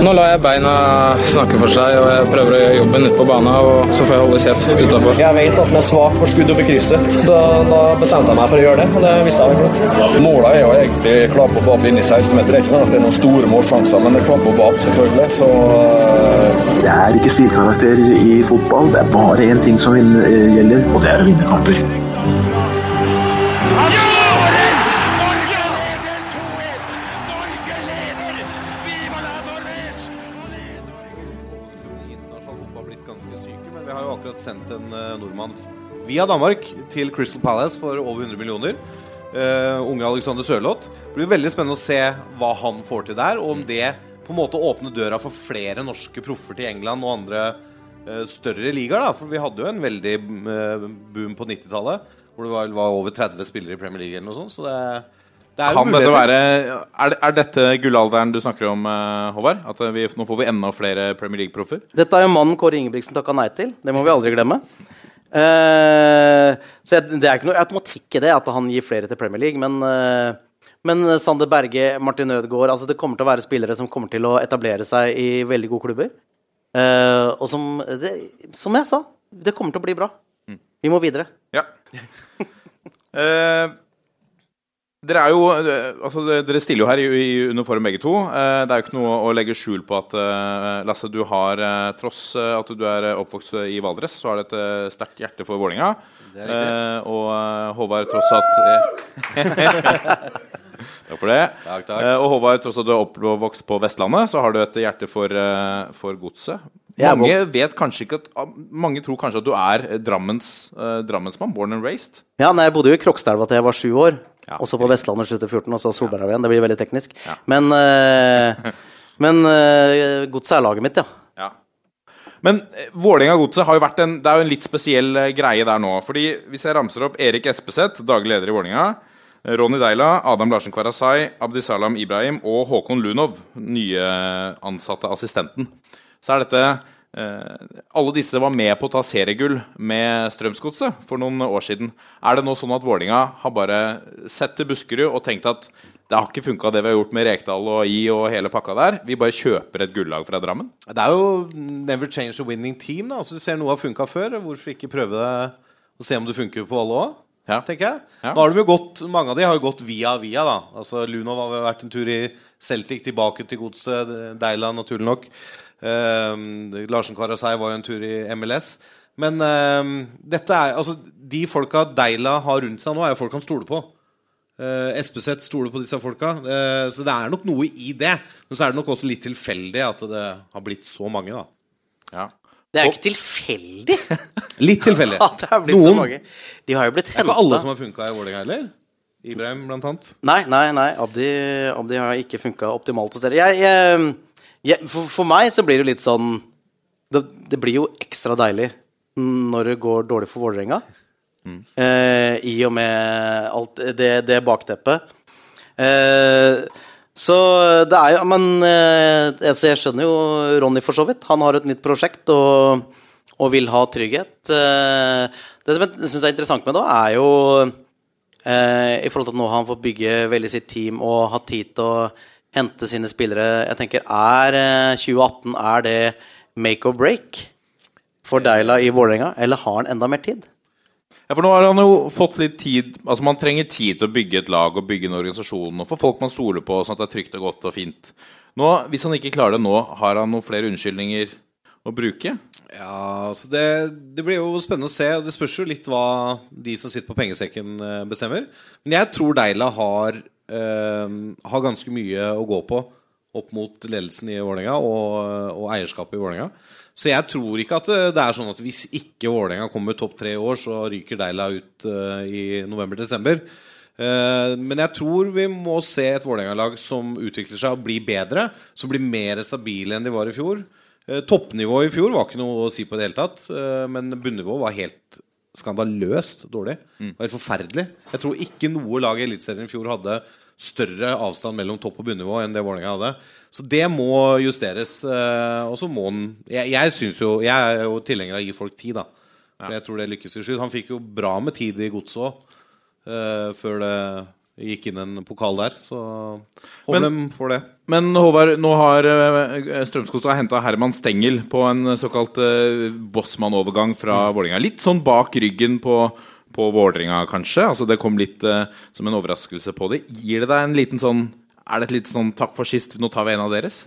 Nå lar jeg beina snakke for seg, og jeg prøver å gjøre jobben ute på banen. Og så får jeg holde kjeft utafor. Jeg vet at den er svak for skudd opp i krysset, så da bestemte jeg meg for å gjøre det. Og det visste jeg vel godt. Målet er jo egentlig klart på bap i 16-meter. Det er ikke sånn at det er noen store målsjanser, men det er klart på bap, selvfølgelig. Så uh... Det er ikke stilkarakter i fotball. Det er bare én ting som gjelder, og det er å vinne kamper. Via Danmark til Crystal Palace for over 100 millioner. Uh, unge Alexander Sørloth. Det blir veldig spennende å se hva han får til der, og om det på en måte åpner døra for flere norske proffer til England og andre uh, større ligaer. For vi hadde jo en veldig boom på 90-tallet, hvor det var, var, over 30 spillere i Premier League eller noe sånt. Så det, det kan dette være er, er, dette gullalderen du snakker om, Håvard? At vi, nå får vi enda flere Premier League-proffer? Dette er jo mannen Kåre Ingebrigtsen takka nei til. Det må vi aldri glemme. Uh, så Det er ikke noe automatikk i det at han gir flere til Premier League. Men, uh, men Sander Berge, Martin Ødegaard altså Det kommer til å være spillere som kommer til å etablere seg i veldig gode klubber. Uh, og som, det, som jeg sa, det kommer til å bli bra. Mm. Vi må videre. Ja. Dere, jo, altså, dere stiller jo her i, i, uniform begge to. Eh, det er jo ikke noe å legge skjul på at eh, Lasse, du har eh, tross at du er oppvokst i Valdres, så har du et sterkt hjerte for Vålinga. og Håvard, tross at Takk for det. Takk, takk. og Håvard, tross at du er oppvokst på Vestlandet, så har du et hjerte for, for godset. Mange vet kanskje ikke at Mange tror kanskje at du er Drammens, drammensmann, born and raised. Ja, nei, jeg bodde jo i Krokstadelva til jeg var sju år. Ja. Også på Vestlandet 7-14, og så Solberg igjen. Det blir veldig teknisk. Ja. Men, uh, men uh, godset er laget mitt, ja. ja. Men uh, Vålerenga-godset har jo vært en, det er jo en litt spesiell uh, greie der nå. fordi Hvis jeg ramser opp Erik Espeseth, daglig leder i Vålerenga, Ronny Deila, Adam Larsen Kwarasai, Abdisalam Ibrahim og Håkon Lunov, nye ansatte assistenten, så er dette Eh, alle disse var med på å ta seriegull med Strømsgodset for noen år siden. Er det nå sånn at Vålinga har bare sett til Buskerud og tenkt at det har ikke funka det vi har gjort med Rekdal og I og hele pakka der. Vi bare kjøper et gullag fra Drammen. Det er jo never change a winning team. da, altså Du ser noe har funka før. Hvorfor ikke prøve det og se om det funker på alle òg? Ja. tenker jeg. Ja. Nå har de jo gått, Mange av de har jo gått via via. da. Altså Lunov har vært en tur i Celtic, tilbake til godset. Deila, naturlig nok. Uh, Larsen Karasei var jo en tur i MLS. Men uh, dette er, altså, de folka Deila har rundt seg nå, er jo folk han stoler på. Uh, Espeseth stoler på disse folka. Uh, så det er nok noe i det. Men så er det nok også litt tilfeldig at det har blitt så mange. da ja. Det er jo ikke tilfeldig. litt tilfeldig. At det har blitt Noen. så mange. De har jo blitt henta. Det er ikke alle som har funka i Vålerenga heller? Ibrahim, blant annet? Nei, nei, nei. Abdi, Abdi har ikke funka optimalt hos dere. Jeg, jeg for, for, meg så blir det litt sånn det, det, blir jo ekstra deilig når det går dårlig for Vålerenga. Mm. Eh, I og med alt det, det bakteppet. Eh, så det er jo Men eh, altså jeg skjønner jo Ronny for så vidt. Han har et nytt prosjekt og, og vil ha trygghet. Eh, det som jeg syns er interessant med det, er jo eh, i forhold til at nå har han fått bygge veldig sitt team og hatt tid til å hente sine spillere. Jeg tenker, Er 2018 eh, er det make or break for Deila i Vålerenga, eller har han enda mer tid? Ja, for nå har han jo fått litt tid Altså Man trenger tid til å bygge et lag og bygge en organisasjon og få folk man stoler på, sånn at det er trygt og godt og fint. Nå, Hvis han ikke klarer det nå, har han noen flere unnskyldninger å bruke? Ja, altså det, det, blir jo spennende å se. Det spørs jo litt hva de som sitter på pengesekken, eh, bestemmer. Men jeg tror Deila har har ganske mye å gå på opp mot ledelsen i Vålerenga og, og, eierskapet i Vålerenga. Så jeg tror ikke at det er sånn at hvis ikke Vålerenga kommer topp tre i år, så ryker Deila ut uh, i november-desember. Uh, men jeg tror vi må se et Vålerenga-lag som utvikler seg og blir bedre. Som blir mer stabile enn de var i fjor. Uh, toppnivået i fjor var ikke noe å si på i det hele tatt. men bunnivået var helt skandaløst dårlig. Det var forferdelig. Jeg tror ikke noe lag i Eliteserien i fjor hadde større avstand mellom topp- og bunnivå enn det Vålerenga hadde. Så det må justeres. Eh, og så må den Jeg, jeg, jo, jeg er jo tilhenger av å gi folk tid, da. For jeg tror det lykkes til slutt. Han fikk jo bra med tid i godset òg, uh, før det gikk inn en pokal der. Så håper de får det. Men Håvard, nå har Strømskog Strømsgodset henta Herman Stengel på en såkalt uh, Bossmann-overgang fra Vålerenga. Litt sånn bak ryggen på, på Vålerenga, kanskje. Altså Det kom litt eh, som en overraskelse på det. Gir det deg en liten sånn Er det et litt sånn takk for sist, nå tar vi en av deres?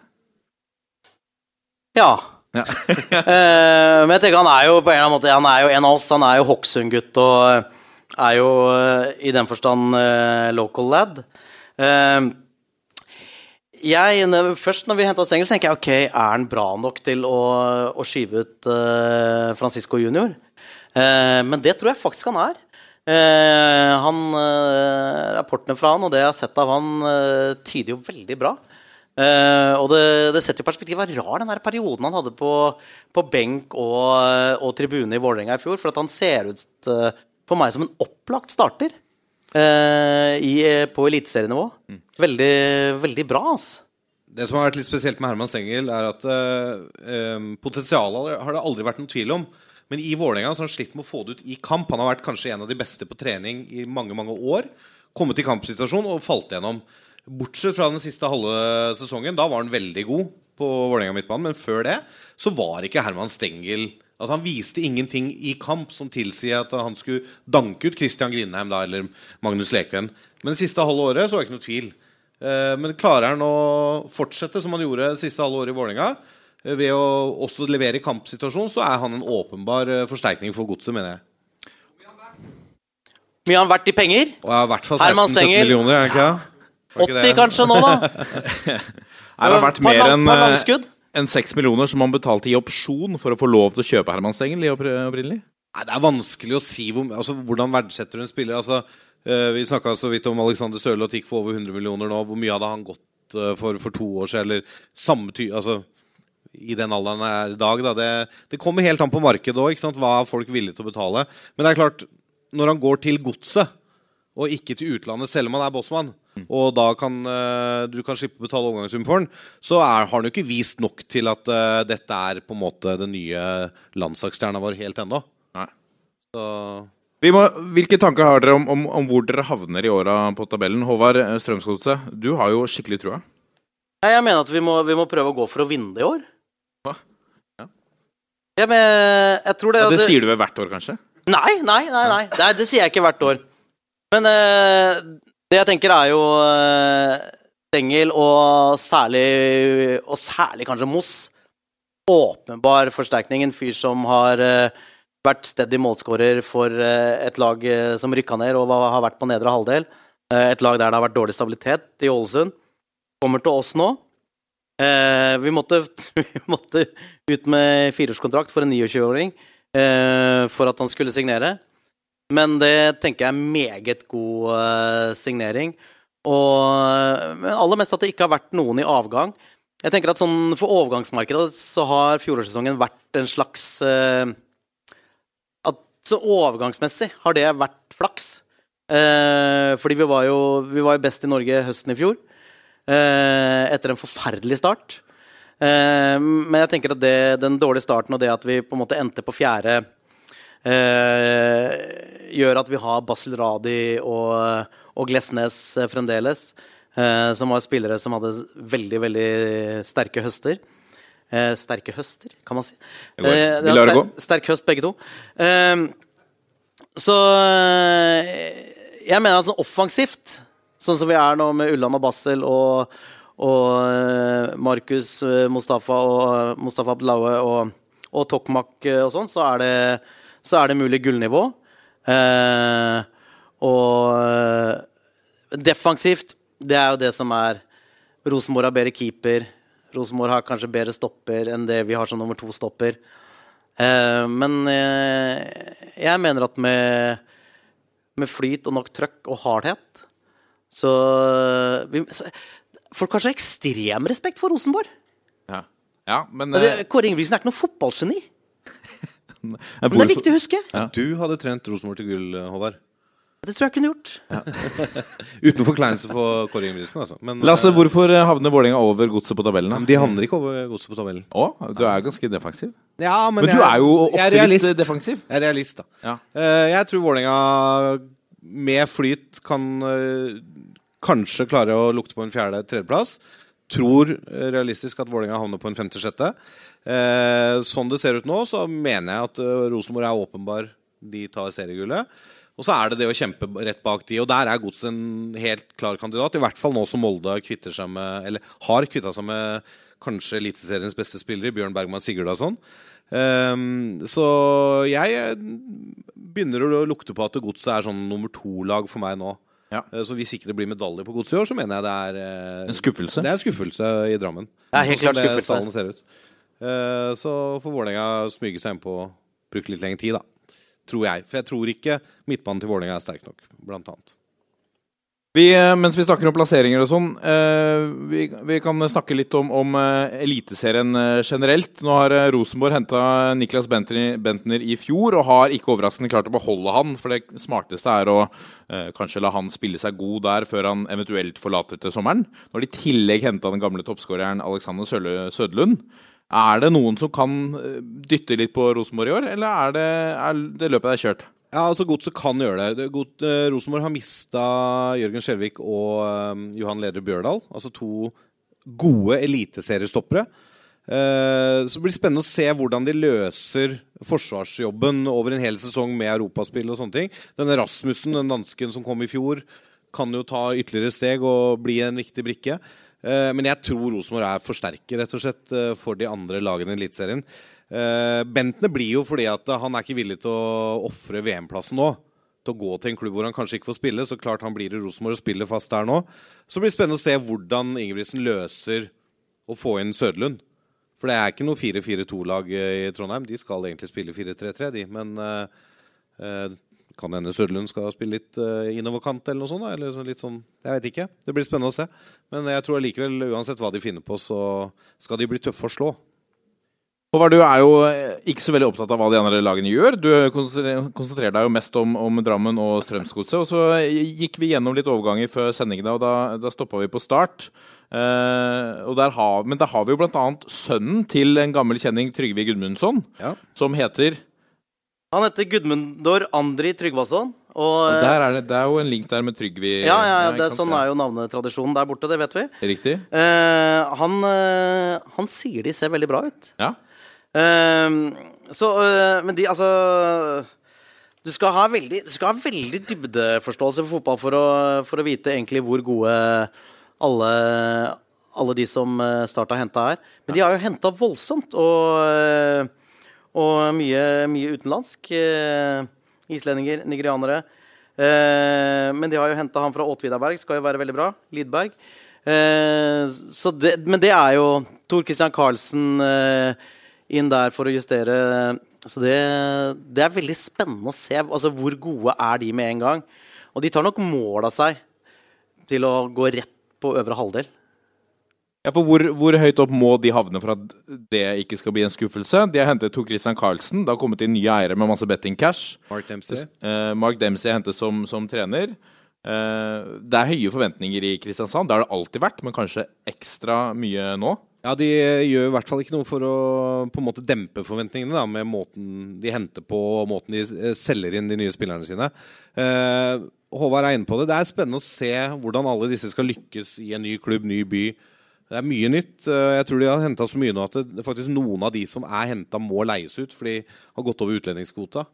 Ja. Ja. Eh, men jeg tenker han er jo på en eller annen måte Han er jo en av oss. Han er jo Hokksund-gutt og er jo eh, i den forstand eh, local lad. Eh, jeg, først når vi henta Stengel, tenker jeg ok, er han bra nok til å, å skyve ut Francisco junior? Men det tror jeg faktisk han er. Han, rapportene fra han og det jeg har sett av han, tyder jo veldig bra. Uh, og det, det setter jo perspektivet var rar den der perioden han hadde på, på benk og, og tribune i Vålerenga i fjor. For at han ser ut for meg som en opplagt starter eh, i, på eliteserienivå. Veldig, veldig bra, altså. Det som har vært litt spesielt med Herman Stengel, er at eh, eh, potensialet har det aldri vært noen tvil om. Men i Vålerenga har han slitt med å få det ut i kamp. Han har vært kanskje en av de beste på trening i mange mange år. Kommet i kampsituasjon og falt gjennom. Bortsett fra den siste halve sesongen. Da var han veldig god på Vålerenga midtbanen. Men før det så var ikke Herman Stengel Altså Han viste ingenting i kamp som tilsier at han skulle danke ut Christian Grindheim da, eller Magnus Lekven. Men det siste halve året så var det ikke noe tvil. Eh, Men klarer han å fortsette som han gjorde det siste halve året i Vålerenga, eh, ved å også levere i kampsituasjon, så er han en åpenbar eh, forsterkning for godset, mener jeg. Mye har han vært i penger? Og er i hvert fall Herman 16-17 millioner, er det ikke det? Var ikke 80 det? kanskje nå, da? Han det vært mer enn? Enn 6 millioner som han betalte i opsjon for å få lov til å kjøpe Herman Stengel i oppr- opprinnelig? Nei, Det er vanskelig å si hvor, altså, hvordan verdsetter du en spiller. Altså, eh, vi snakka så vidt om Alexander Sørloth gikk for over 100 millioner nå. Hvor mye hadde han gått eh, for for to år siden? Eller samme ty... Altså, i den alderen han er i dag. Da. Det, det kommer helt an på markedet òg, hva er folk villige til å betale. Men det er klart, når han går til godset, og ikke til utlandet, selv om han er bossmann, og da kan uh, du kan slippe å betale overgangssum for den, så er, har han jo ikke vist nok til at uh, dette er på en måte den nye landslagsstjerna vår helt ennå. Nei. Så Vi må, hvilke tanker har dere om, om, om hvor dere havner i åra på tabellen? Håvard eh, Strømsgodset, du har jo skikkelig trua. Jeg mener at vi må, vi må prøve å gå for å vinne det i år. Hva? Ja. Ja, men jeg tror det, Ja, det det- sier du vel hvert år, kanskje? Nei, nei, nei, nei. nei det sier jeg ikke hvert år. Men eh, det jeg tenker er jo eh, Stengel og særlig, og særlig kanskje Moss. Åpenbar forsterkning. En fyr som har eh, vært steady målskårer for eh, et lag eh, som rykka ned og har vært på nedre halvdel. Eh, et lag der det har vært dårlig stabilitet, i Ålesund. Kommer til oss nå. Eh, vi, måtte, vi måtte ut med fireårskontrakt for en 29-åring eh, for at han skulle signere. Men det tenker jeg er meget god eh, signering. Og men aller mest at det ikke har vært noen i avgang. Jeg tenker at sånn For overgangsmarkedet så har fjorårssesongen vært en slags eh, at Så overgangsmessig har det vært flaks. Eh, fordi vi var, jo, vi var jo best i Norge høsten i fjor. Eh, etter en forferdelig start. Eh, men jeg tenker at det, den dårlige starten og det at vi på en måte endte på fjerde, gjør at vi har Basel Radi og, og Glesnes eh, fremdeles. eh, som var spillere som hadde veldig, veldig sterke høster. Eh, sterke høster, kan man si. Eh, Vi lar det gå. Sterk høst, begge to. Eh, så eh, jeg mener at sånn offensivt, sånn som vi er nå med Ulland og Basel og, og eh, Markus eh, Mustafa og Mustafa Abdelaue og, og Tokmak eh, og sånn, så er det, så er det mulig gullnivå. Eh, og eh, defensivt, det er jo det som er Rosenborg har bedre keeper. Rosenborg har kanskje bedre stopper enn det vi har som nummer to-stopper. Eh, men eh, jeg mener at med, med flyt og nok trøkk og hardhet, så, vi, så Folk har så ekstrem respekt for Rosenborg. Ja, ja men, Altså, eh, Kåre Ingebrigtsen er ikke noe fotballgeni. Men Men det er viktig å huske. Du hadde trent Rosenborg til gull, Håvard. Det tror jeg kunne gjort. Uten forkleinelse for Kåre Ingebrigtsen, altså. Men, Lasse, eh, hvorfor eh, havner Vålerenga over godset på tabellen? men de havner ikke over godset på tabellen. Å, du er ganske defensiv. Ja, Men du er jo ofte er litt eh, defensiv. Jeg er realist, da. Ja. Eh, jeg tror Vålerenga med flyt kan eh, kanskje klare å lukte på en fjerde-tredjeplass. Tror eh, realistisk at Vålerenga havner på en femte-sjette. Eh, sånn det ser ut nå, så mener jeg at eh, Rosenborg er åpenbar. De tar seriegullet. Og så er det det å kjempe rett bak de, og der er Gods en helt klar kandidat. I hvert fall nå som Molde kvitter seg med, eller har kvitta seg med kanskje Eliteseriens beste spillere, Bjørn Bergman Sigurdarsson. Um, så jeg eh, begynner å lukte på at Godset er sånn nummer to-lag for meg nå. Ja. Eh, Så hvis ikke det blir medalje på Godset i år, så mener jeg det er En skuffelse? Det er en skuffelse i Drammen. Det er helt Sånn klart skuffelse. Eh, Så får Vålerenga smyge seg innpå og bruke litt lengre tid, da. Tror jeg. For jeg tror ikke midtbanen til Vålerenga er sterk nok, blant annet. Vi, eh, mens vi snakker om plasseringer og sånn, eh, vi, vi kan snakke litt om, om Eliteserien generelt. Nå har Rosenborg henta Niklas Bentner, i fjor, og har ikke overraskende klart å beholde han. For det smarteste er å kanskje la han spille seg god der før han eventuelt forlater til sommeren. Nå har de i tillegg henta den gamle toppskåreren Alexander Sødlund. Er det noen som kan eh, dytte litt på Rosenborg i år, eller er det, er det løpet der kjørt? Ja, altså Godset kan gjøre det. God, eh, Rosenborg har mista Jørgen Skjelvik og eh, Johan Leder Bjørdal. Altså to gode eliteseriestoppere. Eh, så det blir spennende å se hvordan de løser forsvarsjobben over en hel sesong med europaspill og sånne ting. Denne Rasmussen, den dansken som kom i fjor, kan jo ta ytterligere steg og bli en viktig brikke. Eh, men jeg tror Rosenborg er forsterker rett og slett eh, for de andre lagene i Eliteserien. Eh, Bentner blir jo fordi at han er ikke villig til å ofre VM-plassen nå. Til å gå til en klubb hvor han kanskje ikke får spille. Så klart han blir i Rosenborg og spiller fast der nå. Så blir det spennende å se hvordan Ingebrigtsen løser å få inn Søderlund. For det er ikke noe 4-4-2-lag i Trondheim. De skal egentlig spille 4-3-3, de. Men kan hende Sørlund skal spille litt uh, innoverkant eller noe sånt. Da. Eller litt sånn, jeg vet ikke. Det blir spennende å se. Men jeg tror allikevel, uansett hva de finner på, så skal de bli tøffe å slå. Håvard, du er jo eh, ikke så veldig opptatt av hva de andre lagene gjør. Du konsentrer- konsentrerer deg jo mest om, om Drammen og Strømsgodset. Og så gikk vi gjennom litt overganger før sendingene, og da, da stoppa vi på start. Uh, og der har, men da har vi jo bl.a. sønnen til en gammel kjenning, Trygve Gudmundsson, Ja. som heter Han heter Gudmundor Andri Tryggvason. Og, og der er det, det er jo en link der med Trygvi. ja, ja, ja, det, sånn er jo navnetradisjonen der borte, det vet vi. Riktig. Eh, han, eh, han sier de ser veldig bra ut. Ja. Eh, så, eh, men de, altså du skal, ha veldig, du skal ha veldig dybdeforståelse for fotball for å, for å vite egentlig hvor gode alle, alle de som eh, Start har henta, er. Men de har jo henta voldsomt, og, eh, og mye, mye utenlandsk. eh, Islendinger, nigerianere. Eh, men de har jo henta han fra Åtvidaberg, skal jo være veldig bra. Lidberg. Eh, det, men det er jo Tor Christian Karlsen inn der for å justere. Så det, det er veldig spennende å se altså, hvor gode er de med en gang. Og de tar nok mål av seg til å gå rett på øvre halvdel. Ja, for hvor, hvor høyt opp må de havne for at det ikke skal bli en skuffelse? De har hentet Tor Christian Carlsen. Det har kommet inn nye eiere med masse betting cash. Mark Dempsey. Eh, Mark Dempsey hentet som, som trener. Eh, det er høye forventninger i Kristiansand. Det har det alltid vært, men kanskje ekstra mye nå. Ja, de gjør i hvert fall ikke noe for å på en måte dempe forventningene da, med måten de henter på og måten de eh, selger inn de nye spillerne sine. Eh, Håvard er inne på det. Det er spennende å se hvordan alle disse skal lykkes i en ny klubb, ny by. Det er mye nytt. Eh, Jeg tror de har henta så mye nå at det, faktisk noen av de som er henta, må leies ut, for de har gått over utlendingskvota.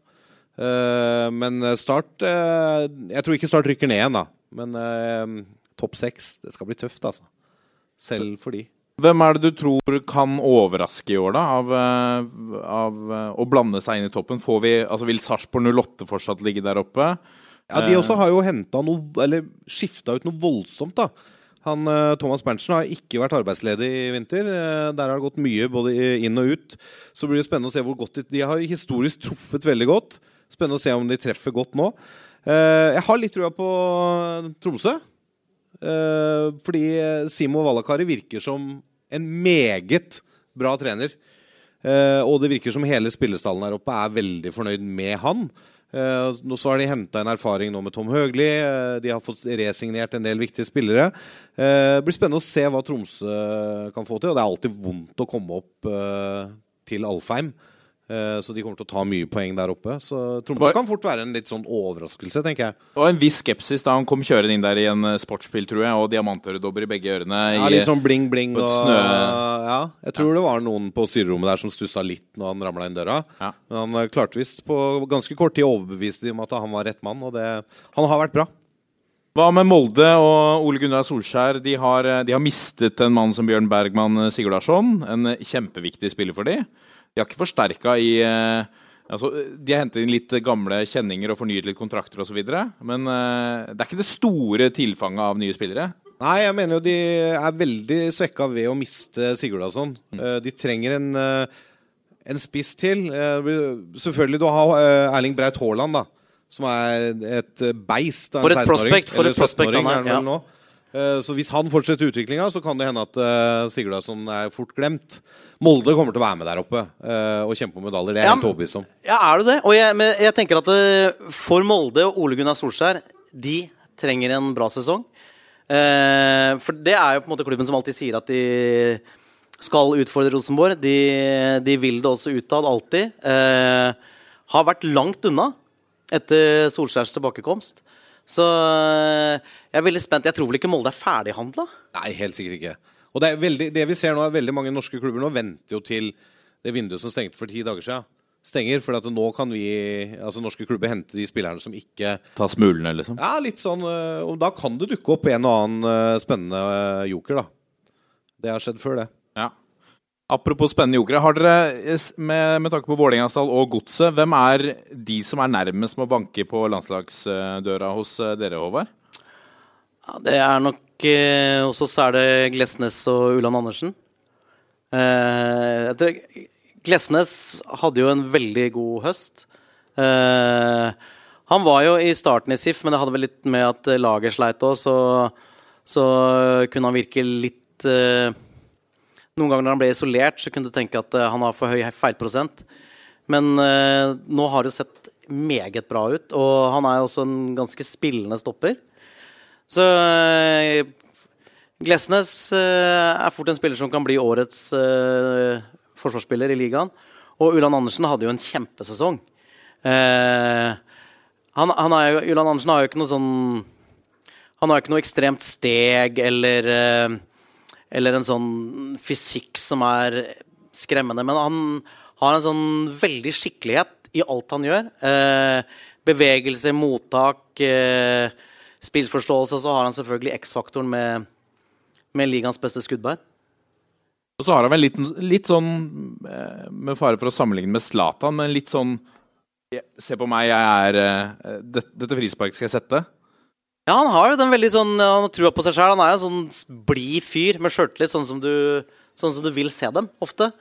Eh, Men Start eh, Jeg tror ikke Start rykker ned igjen, da. Men topp seks, det skal bli tøft, altså. Selv for de. Hvem er det du tror kan overraske i år, da? Av, av å blande seg inn i toppen? Får vi, altså Vil Sarpsborg 08 fortsatt ligge der oppe? Ja, De også har jo henta noe, eller skifta ut noe voldsomt, da. Han, eh, Thomas Berntsen har ikke vært arbeidsledig i vinter. Eh, Der har det gått mye både inn og ut. Så blir det spennende å se hvor godt de De har historisk truffet veldig godt. Spennende å se om de treffer godt nå. Eh, Jeg har litt trua på Tromsø. Fordi Simo Valakari virker som en meget bra trener. Og det virker som hele spillestallen her oppe er veldig fornøyd med han. Eh, nå så har de henta en erfaring nå med Tom Høgli. Eh, de har fått resignert en del viktige spillere. Eh, det blir spennende å se hva Tromsø kan få til. Og det er alltid vondt å komme opp til Alfheim. Eh, Så de kommer til å ta mye poeng der oppe. Så Tromsø kan fort være en litt sånn overraskelse, tenker jeg. Og en viss skepsis da han kom kjørende inn der i en eh, sportsbil, tror jeg, og diamantøredobber i begge ørene. Ja, litt sånn bling-bling og snø- Ja, jeg tror det var noen på styrerommet der som stussa litt når han ramla inn døra. Ja. Men han eh, klarte visst på ganske kort tid å overbevise dem om at han var rett mann, og det Han har vært bra. Hva med Molde og Ole Gunnar Solskjær? De har, de har mistet en mann som Bjørn Bergman Sigurdarsson. En kjempeviktig spiller for dem. De har ikke forsterka i eh, altså, De har hentet inn litt gamle kjenninger og fornyet litt kontrakter osv. Men eh, det er ikke det store tilfanget av nye spillere. Nei, jeg mener jo de er veldig svekka ved å miste Sigurdarsson. Mm. De trenger en, eh, en spiss til. Eh, Selvfølgelig, du har eh, Erling Braut Haaland, da. Som er et eh, beist av en 16-åring. prospect, for et prospect 17-åring han er, ja. nå. Eh, Så hvis han fortsetter utviklinga, så kan det hende at Sigurdasson er fort glemt. Molde kommer til å være med der oppe eh, og kjempe om medaljer. Det er Ja, helt overbevist om. Ja, er du det? Og jeg, men jeg tenker at eh, for Molde og Ole Gunnar Solskjær, de trenger en bra sesong. Eh, for det er jo på en måte klubben som alltid sier at de skal utfordre Rosenborg. De, de vil det også utad, alltid. Eh, har vært langt unna etter Solskjærs tilbakekomst. Så eh, jeg er veldig spent. Jeg tror vel ikke Molde er ferdighandla? Nei, helt sikkert ikke. Og det, er veldig, det vi ser nå, er veldig mange norske klubber nå venter jo til det vinduet som stengte for ti dager siden. Stenger, for at nå kan vi, altså norske klubber, hente de spillerne som ikke Ta smulene, liksom. Ja, litt sånn øh, Og da kan det dukke opp en og annen øh, spennende joker, da. Det har skjedd før, det. Ja. Apropos spennende jokere. Har dere, med, med tanke på Vålerenga-stall og Godset, hvem er de som er nærmest med å banke på landslagsdøra hos eh, dere, Håvard? Ja, det er nok eh, Hos oss er det Glesnes og Ulland Andersen. Eh, Glesnes hadde jo en veldig god høst. Eh, han var jo i starten i SIF, men det hadde vel litt med at laget sleit òg, så, så kunne han virke litt eh, Noen ganger når han ble isolert, så kunne du tenke at eh, han har for høy feilprosent. Men eh, nå har det sett meget bra ut, og han er også en ganske spillende stopper. Så eh, Glesnes er fort en spiller som kan bli årets forsvarsspiller i ligaen. Og Ulland Andersen hadde jo en kjempesesong. Eh, han, han jo, Ulland Andersen har jo ikke noe sånn Han har jo ikke noe ekstremt steg eller eh, Eller en sånn fysikk som er skremmende. Men han har en sånn veldig skikkelighet i alt han gjør. Eh, bevegelse, mottak, eh, spillforståelse. Så har han selvfølgelig X-faktoren med, med ligaens beste skuddbein. Og så har han vel litt, litt sånn, eh, med fare for å sammenligne med Zlatan, men litt sånn Se på meg, jeg er eh, Dette frisparket skal jeg sette. Ja, han har jo den veldig sånn Han har trua på seg sjøl. Han er en sånn blid fyr med sjøltillit, sånn, som du- sånn som du vil se dem ofte.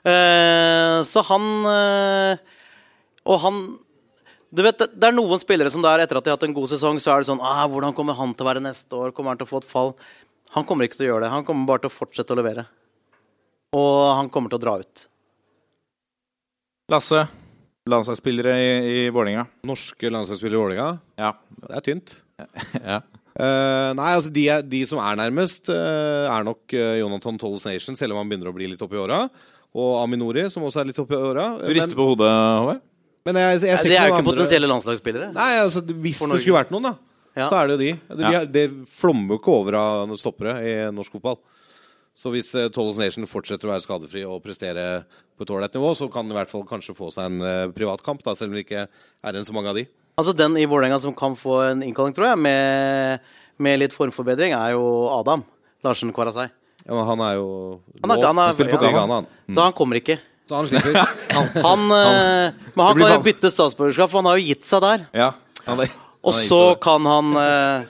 Uh, så han uh, Og han du vet, det, er noen spillere som der etter at de har hatt en god sesong, så er det sånn ah, Hvordan kommer han til å være neste år? Kommer han til å få et fall? Han kommer ikke til å gjøre det. Han kommer bare til å fortsette å levere. Og han kommer til å dra ut. Lasse, landslagsspillere i, i Vålerenga. Norske landslagsspillere i Vålerenga, Ja. det er tynt. ja. Uh, nei, altså de, de som er nærmest, uh, er nok uh, Jonathan Tolles Nation, selv om han begynner å bli litt oppi åra. Og Aminori, som også er litt oppi åra. Du rister på hodet, Håvard? Men jeg, jeg, ser Det er jo ikke andre- potensielle landslagsspillere. Nei, altså Hvis det skulle vært noen, da, Ja. så er det jo de. Det, Ja. vi- det flommer jo ikke over av stoppere i norsk fotball. Så hvis uh, Tolles Nation fortsetter å være skadefri og prestere på et ålreit nivå, så kan han i hvert fall kanskje få seg en uh, privatkamp, da, selv om det ikke er en så mange av de. Altså Den i Vålerenga som kan få en innkalling, tror jeg, med, med litt formforbedring, er jo Adam Larsen Kvarasei. Ja, men han er jo Han er- låst. han er- spiller på ja. Ghana, han. Så han kommer ikke. Så han slipper. Han, eh, men han kan jo bytte statsborgerskap, for han har jo gitt seg der. Ja. Han er, Og han så kan han uh,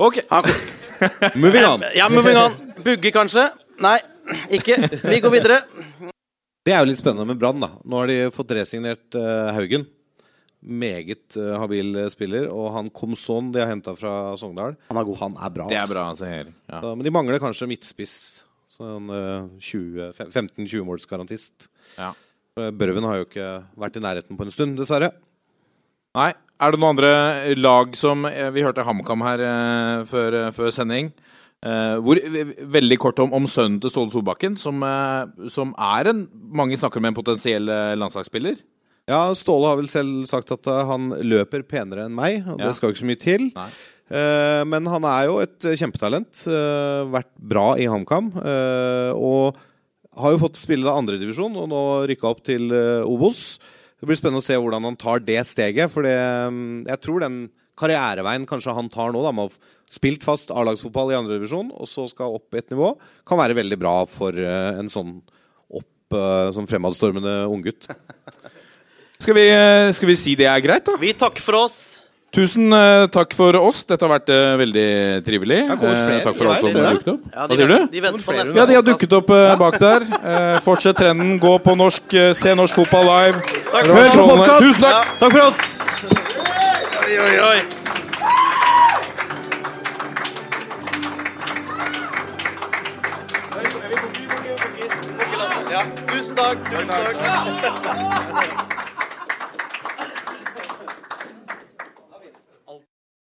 Ok. han, Moving on. Ja, moving on. Bugge, kanskje? Nei, ikke. Vi går videre. Det er jo litt spennende med Brann. da. Nå har de fått resignert uh, Haugen. Meget uh, habil eh, spiller. Og han Komson de har henta fra Sogndal, Han er god. Han er bra. Det er altså. bra, altså. Ja. Så, men de mangler kanskje midtspiss. Sånn uh, 20 fem- 15-20-målsgarantist. Ja. Eh, Børven har jo ikke vært i nærheten på en stund, dessverre. Nei. Er det noen andre lag som eh, Vi hørte HamKam her eh, før, eh, før sending. Eh, hvor, veldig kort om, om sønnen til Ståle Solbakken, som, uh, som er en Mange snakker om en potensiell eh, landslagsspiller. Ja, Ståle har vel selv sagt at han løper penere enn meg, og Ja. det skal jo ikke så mye til. Men han er jo et kjempetalent. vært bra i HamKam. og har jo fått spille da andredivisjon, og nå rykka opp til Obos. Det blir spennende å se hvordan han tar det steget. For det, mm, jeg tror den karriereveien kanskje han tar nå, da, med å ha spilt fast A-lagsfotball i andredivisjon, og så skal opp et nivå, kan være veldig bra for eh, en sånn opp eh, sånn fremadstormende unggutt. Skal vi, eh, skal vi si det er greit, da? Vi takker for oss. Tusen takk for oss. Dette har vært veldig trivelig. takk for alle som har dukket opp. Ja, Hva sier du? På Ja, de har dukket opp bak der. Fortsett trenden. Gå på norsk, se norsk fotball live. Takk Hør for oss. Tusen takk! Ja. Takk for oss! Oi, oi, oi. Ja, tusen takk. Tusen takk.